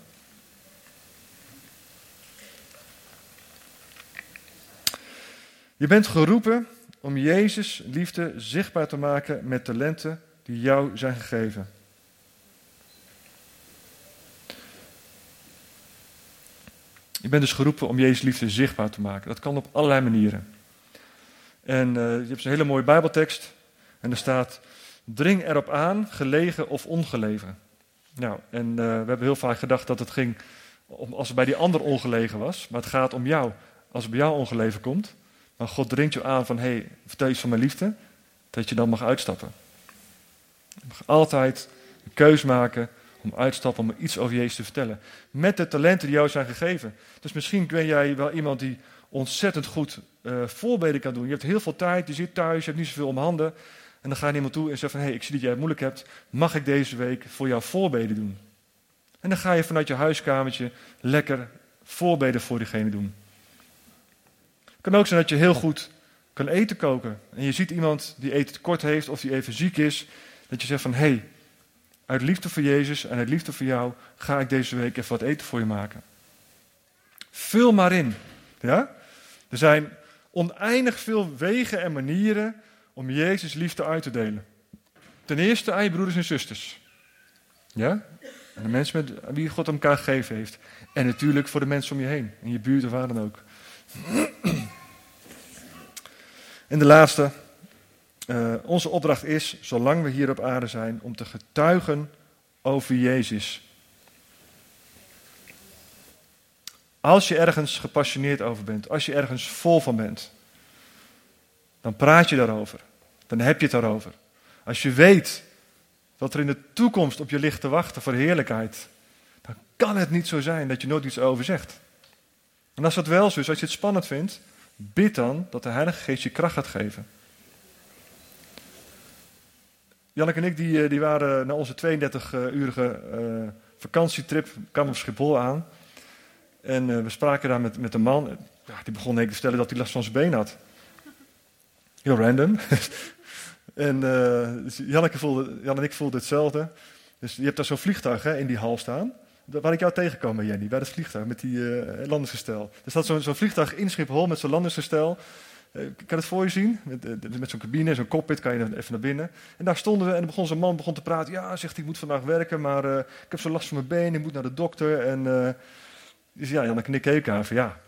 Je bent geroepen om Jezus liefde zichtbaar te maken met talenten die jou zijn gegeven. Je bent dus geroepen om Jezus liefde zichtbaar te maken. Dat kan op allerlei manieren. En uh, je hebt een hele mooie Bijbeltekst. En er staat: Dring erop aan, gelegen of ongelegen. Nou, en uh, we hebben heel vaak gedacht dat het ging om als het bij die ander ongelegen was. Maar het gaat om jou. Als het bij jou ongelegen komt. Maar God dringt je aan van: hé, hey, vertel iets van mijn liefde. Dat je dan mag uitstappen. Je mag altijd een keus maken om uitstappen om iets over Jezus te vertellen. Met de talenten die jou zijn gegeven. Dus misschien ben jij wel iemand die ontzettend goed uh, voorbeden kan doen. Je hebt heel veel tijd, je zit thuis, je hebt niet zoveel om handen. En dan ga je iemand toe en zegt van, hé, hey, ik zie dat jij het moeilijk hebt. Mag ik deze week voor jou voorbeden doen? En dan ga je vanuit je huiskamertje lekker voorbeden voor diegene doen. Kan ook zijn dat je heel goed kan eten koken. En je ziet iemand die eten tekort heeft of die even ziek is. Dat je zegt van, hé, hey, uit liefde voor Jezus en uit liefde voor jou ga ik deze week even wat eten voor je maken. Vul maar in. Ja? Er zijn oneindig veel wegen en manieren om Jezus liefde uit te delen. Ten eerste aan je broeders en zusters. Ja? En de mensen met wie God elkaar gegeven heeft. En natuurlijk voor de mensen om je heen. In je buurt of waar dan ook. En de laatste, uh, onze opdracht is, zolang we hier op aarde zijn, om te getuigen over Jezus. Als je ergens gepassioneerd over bent, als je ergens vol van bent, dan praat je daarover. Dan heb je het daarover. Als je weet dat er in de toekomst op je ligt te wachten voor heerlijkheid, dan kan het niet zo zijn dat je nooit iets over zegt. En als dat wel zo is, als je het spannend vindt, bid dan dat de Heilige Geest je kracht gaat geven. Janneke en ik die, eh, die waren na onze 32-urige uh, eh, vakantietrip, kwamen op Schiphol aan. En uh, we spraken daar met, met een man. Ja, die begon te vertellen dat hij last van zijn been had. Heel random. en dus Janneke voelde, Jan en ik voelden hetzelfde. Dus je hebt daar zo'n vliegtuig hè, in die hal staan. Waar ik jou tegenkwam bij Jenny, bij het vliegtuig met die uh, landingsgestel. Er staat zo'n zo vliegtuig in Schiphol met zo'n landingsgestel. Uh, kan het voor je zien? Met, met zo'n cabine, zo'n cockpit kan je even naar binnen. En daar stonden we en begon zo'n man begon te praten. Ja, zegt ik moet vandaag werken, maar ik heb zo last van mijn been, ik moet naar de dokter. En dus ja, Jan en ik aan van ja,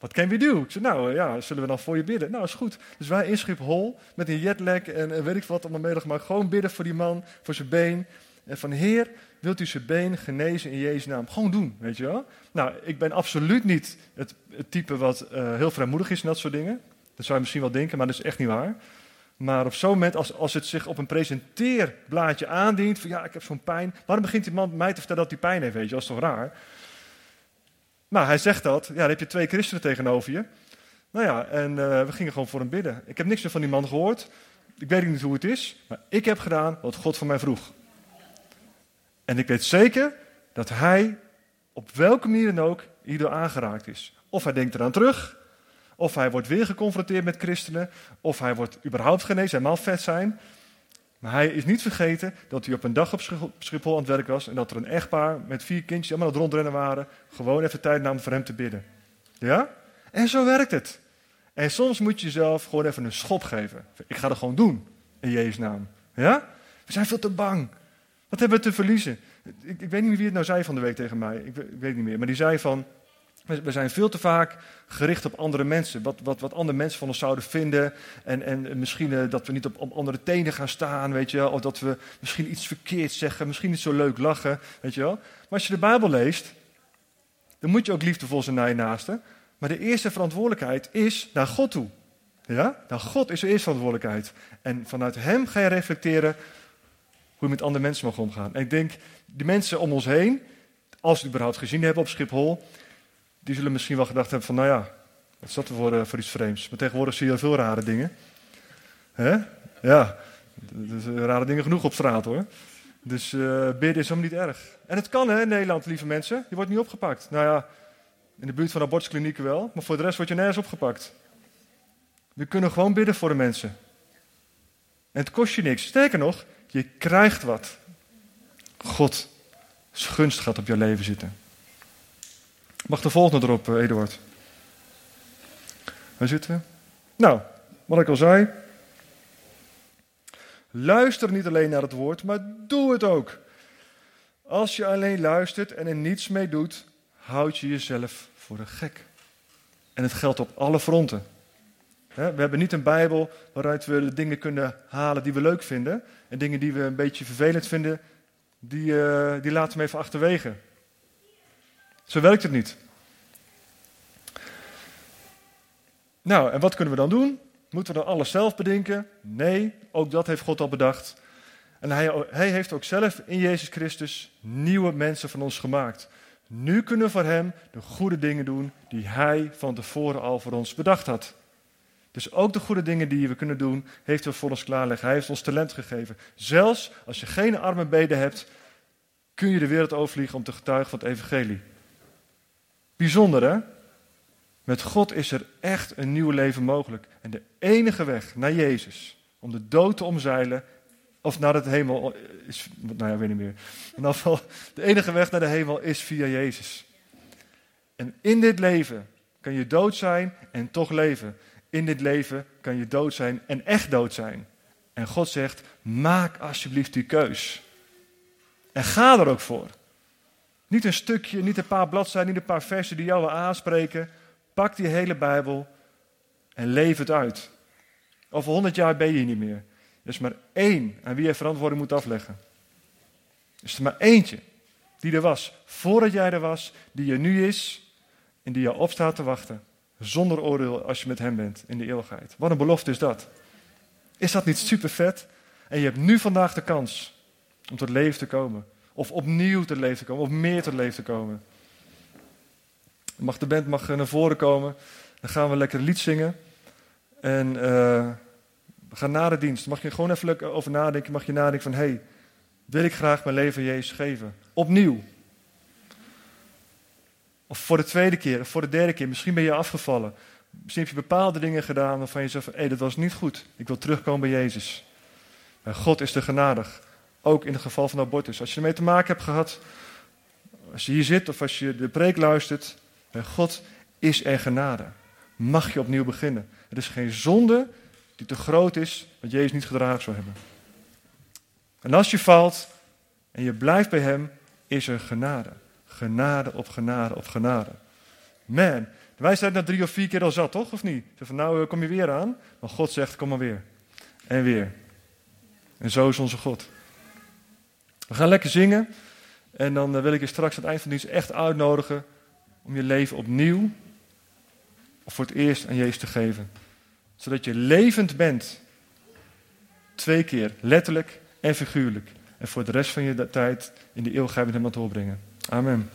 wat can we do? Ik zei, nou ja, zullen we dan voor je bidden? Nou, is goed. Dus wij in Schiphol met een jetlag en, weet ik wat allemaal meegemaakt. Gewoon bidden voor die man, voor zijn been. En van Heer, wilt u zijn been genezen in Jezus' naam? Gewoon doen, weet je wel? Nou, ik ben absoluut niet het, type wat uh, heel vrijmoedig is en dat soort dingen. Dat zou je misschien wel denken, maar dat is echt niet waar. Maar op zo'n moment, als, als het zich op een presenteerblaadje aandient, van ja, ik heb zo'n pijn. Waarom begint die man mij te vertellen dat hij pijn heeft, weet je? Dat is toch raar? Nou, hij zegt dat. Ja, dan heb je twee christenen tegenover je. Nou ja, en uh, we gingen gewoon voor hem bidden. Ik heb niks meer van die man gehoord. Ik weet niet hoe het is, maar ik heb gedaan wat God van mij vroeg. En ik weet zeker dat hij op welke manier dan ook hierdoor aangeraakt is. Of hij denkt eraan terug, of hij wordt weer geconfronteerd met christenen, of hij wordt überhaupt genezen, mag vet zijn. Maar hij is niet vergeten dat hij op een dag op Schiphol aan het werk was en dat er een echtpaar met vier kindjes allemaal aan het rondrennen waren, gewoon even tijd namen voor hem te bidden. Ja? En zo werkt het. En soms moet je jezelf gewoon even een schop geven. Ik ga dat gewoon doen, in Jezus' naam. Ja? We zijn veel te bang. Wat hebben we te verliezen? Ik, ik weet niet wie het nou zei van de week tegen mij. Ik, ik weet niet meer. Maar die zei van, we zijn veel te vaak gericht op andere mensen. Wat, wat, wat andere mensen van ons zouden vinden. En, en misschien uh, dat we niet op, op, andere tenen gaan staan, weet je. Of dat we misschien iets verkeerd zeggen. Misschien niet zo leuk lachen, weet je wel. Maar als je de Bijbel leest, dan moet je ook liefdevol zijn naar je naaste. Maar de eerste verantwoordelijkheid is naar God toe. Ja? Nou, God is er eerst verantwoordelijkheid. En vanuit Hem ga je reflecteren je met andere mensen mag omgaan. En ik denk, die mensen om ons heen, als ze het überhaupt gezien hebben op Schiphol, die zullen misschien wel gedacht hebben van, nou ja, wat is voor, uh, voor iets vreemds? Maar tegenwoordig zie je veel rare dingen. Hè? Ja, dus, rare dingen genoeg op straat hoor. Dus uh, bidden is helemaal niet erg. En het kan hè, Nederland, lieve mensen. Je wordt niet opgepakt. Nou ja, in de buurt van abortusklinieken wel, maar voor de rest word je nergens opgepakt. We kunnen gewoon bidden voor de mensen. En het kost je niks. Sterker nog, je krijgt wat. God gunst gaat op jouw leven zitten. Mag de volgende erop, eh, Eduard? Waar zitten we? Nou, wat ik al zei. Luister niet alleen naar het woord, maar doe het ook. Als je alleen luistert en er niets mee doet, houd je jezelf voor een gek. En het geldt op alle fronten. We hebben niet een Bijbel waaruit we de dingen kunnen halen die we leuk vinden. En dingen die we een beetje vervelend vinden, die, eh, die laten we even achterwege. Zo werkt het niet. Nou, en wat kunnen we dan doen? Moeten we dan alles zelf bedenken? Nee, ook dat heeft God al bedacht. En hij, hij heeft ook zelf in Jezus Christus nieuwe mensen van ons gemaakt. Nu kunnen we voor Hem de goede dingen doen die Hij van tevoren al voor ons bedacht had. Dus ook de goede dingen die we kunnen doen, heeft hij voor ons klaarleggen. Hij heeft ons talent gegeven. Zelfs als je geen arme beden hebt, kun je de wereld overvliegen om te getuigen van het evangelie. Bijzonder hè? Met God is er echt een nieuw leven mogelijk. En de enige weg naar Jezus, om de dood te omzeilen, of naar het hemel, is, nou ja, weet niet meer. In de enige weg naar de hemel is via Jezus. En in dit leven kan je dood zijn en toch leven. In dit leven kan je dood zijn en echt dood zijn. En God zegt, maak alsjeblieft die keus. En ga er ook voor. Niet een stukje, niet een paar bladzijden, niet een paar versen die jou aanspreken. Pak die hele Bijbel en leef het uit. Over honderd jaar ben je niet meer. Er is maar één aan wie je verantwoording moet afleggen. Er is er maar eentje die er was voordat jij er was, die er nu is en die jou opstaat te wachten. Zonder oordeel als je met hem bent in de eeuwigheid. Wat een belofte is dat. Is dat niet super vet? En je hebt nu vandaag de kans om tot leven te komen. Of opnieuw tot leven te komen. Of meer tot leven te komen. Mag de band mag naar voren komen. Dan gaan we lekker een lied zingen. En uh, we gaan na de dienst. Mag je gewoon even over nadenken. Mag je nadenken van, hey, wil ik graag mijn leven Jezus geven? Opnieuw. Of voor de tweede keer, of voor de derde keer. Misschien ben je afgevallen. Misschien heb je bepaalde dingen gedaan waarvan je zegt hé, dat was niet goed. Ik wil terugkomen bij Jezus. Maar God is te genadig. Ook in het geval van abortus. Als je ermee te maken hebt gehad, als je hier zit of als je de preek luistert, bij God is er genade. Mag je opnieuw beginnen. Er is geen zonde die te groot is, wat Jezus niet gedragen zou hebben. En als je valt en je blijft bij Hem, is er genade. Genade op genade op genade. Man, wij zijn dat drie of vier keer al zat, toch? Of niet? Zeg van nou kom je weer aan. Maar God zegt, kom maar weer. En weer. En zo is onze God. We gaan lekker zingen. En dan eh, wil ik je straks aan het eind van de dienst echt uitnodigen om je leven opnieuw of voor het eerst aan Jezus te geven. Zodat je levend bent. Twee keer, letterlijk en figuurlijk. En voor de rest van je tijd in de eeuwigheid met hem aan doorbrengen. Amen.